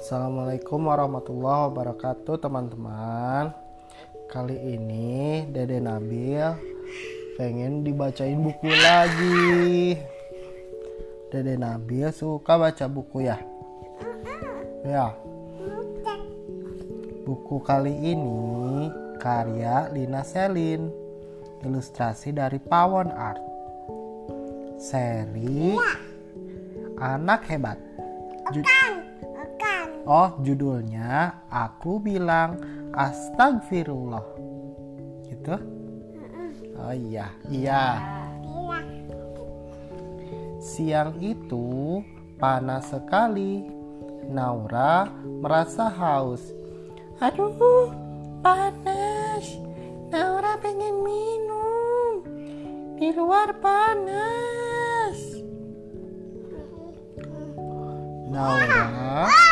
Assalamualaikum warahmatullahi wabarakatuh teman-teman. Kali ini Dede Nabil pengen dibacain buku lagi. Dede Nabil suka baca buku ya? Ya. Buku kali ini karya Lina Selin Ilustrasi dari Pawon Art. Seri Anak Hebat. Ju- Oh, judulnya aku bilang astagfirullah. Gitu? Oh iya, iya. Siang itu panas sekali. Naura merasa haus. Aduh, panas. Naura pengen minum. Di luar panas. Naura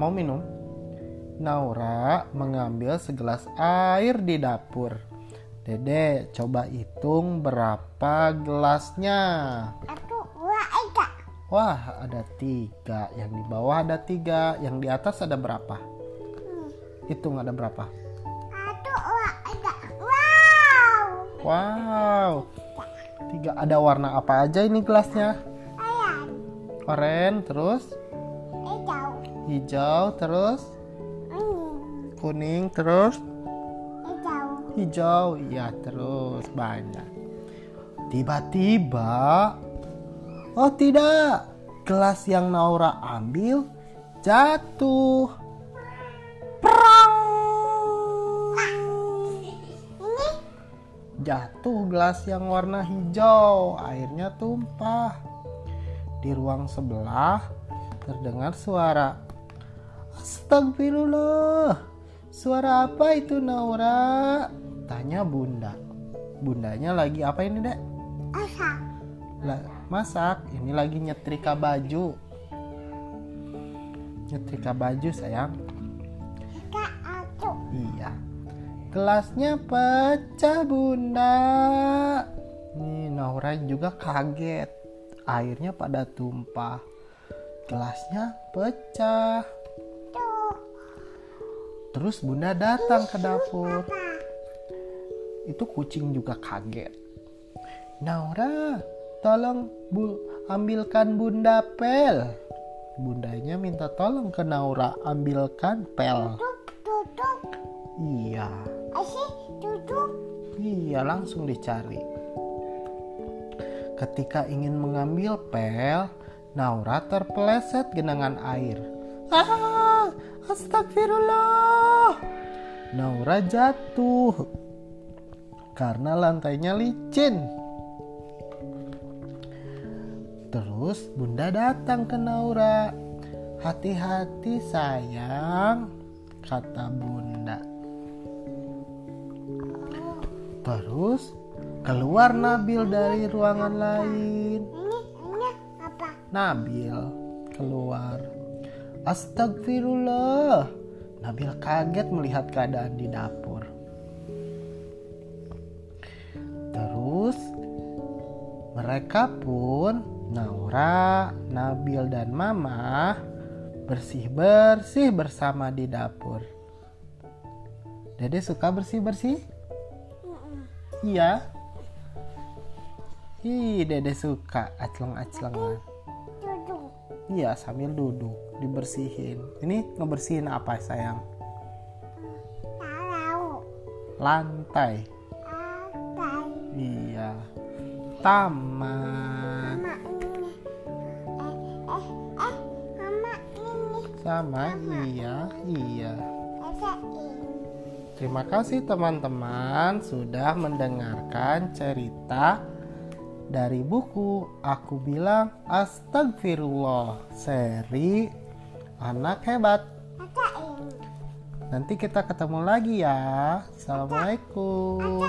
mau minum. Naura mengambil segelas air di dapur. Dede, coba hitung berapa gelasnya. Wah, ada tiga. Yang di bawah ada tiga. Yang di atas ada berapa? Hitung ada berapa? Wow, tiga. Ada warna apa aja ini gelasnya? Oranye, terus hijau, terus kuning, terus hijau. Iya, terus banyak. Tiba-tiba, oh tidak, gelas yang Naura ambil jatuh. Perang. Jatuh gelas yang warna hijau, airnya tumpah. Di ruang sebelah terdengar suara. Astagfirullah. Suara apa itu Naura? Tanya bunda. Bundanya lagi apa ini dek? La- masak. Ini lagi nyetrika baju. Nyetrika baju sayang. Iya. Gelasnya pecah bunda. Nih Naura juga kaget. Airnya pada tumpah. Gelasnya pecah. Terus bunda datang ke dapur. Itu kucing juga kaget. Naura, tolong bu ambilkan bunda pel. Bundanya minta tolong ke Naura ambilkan pel. Iya. Iya, langsung dicari. Ketika ingin mengambil pel, Naura terpeleset genangan air. Ah, astagfirullah. Naura jatuh karena lantainya licin. Terus bunda datang ke Naura. Hati-hati sayang, kata bunda. Terus keluar Nabil dari ruangan lain. Nabil keluar. Astagfirullah. Nabil kaget melihat keadaan di dapur. Terus mereka pun Naura, Nabil dan Mama bersih-bersih bersama di dapur. Dede suka bersih-bersih? Iya. Ih, Dede suka acleng-aclengan. Iya, sambil duduk dibersihin. Ini ngebersihin apa, sayang? Lantai. Iya. Taman. Sama iya, iya. Terima kasih teman-teman sudah mendengarkan cerita dari buku Aku Bilang Astagfirullah seri Anak Hebat. Nanti kita ketemu lagi ya. Assalamualaikum.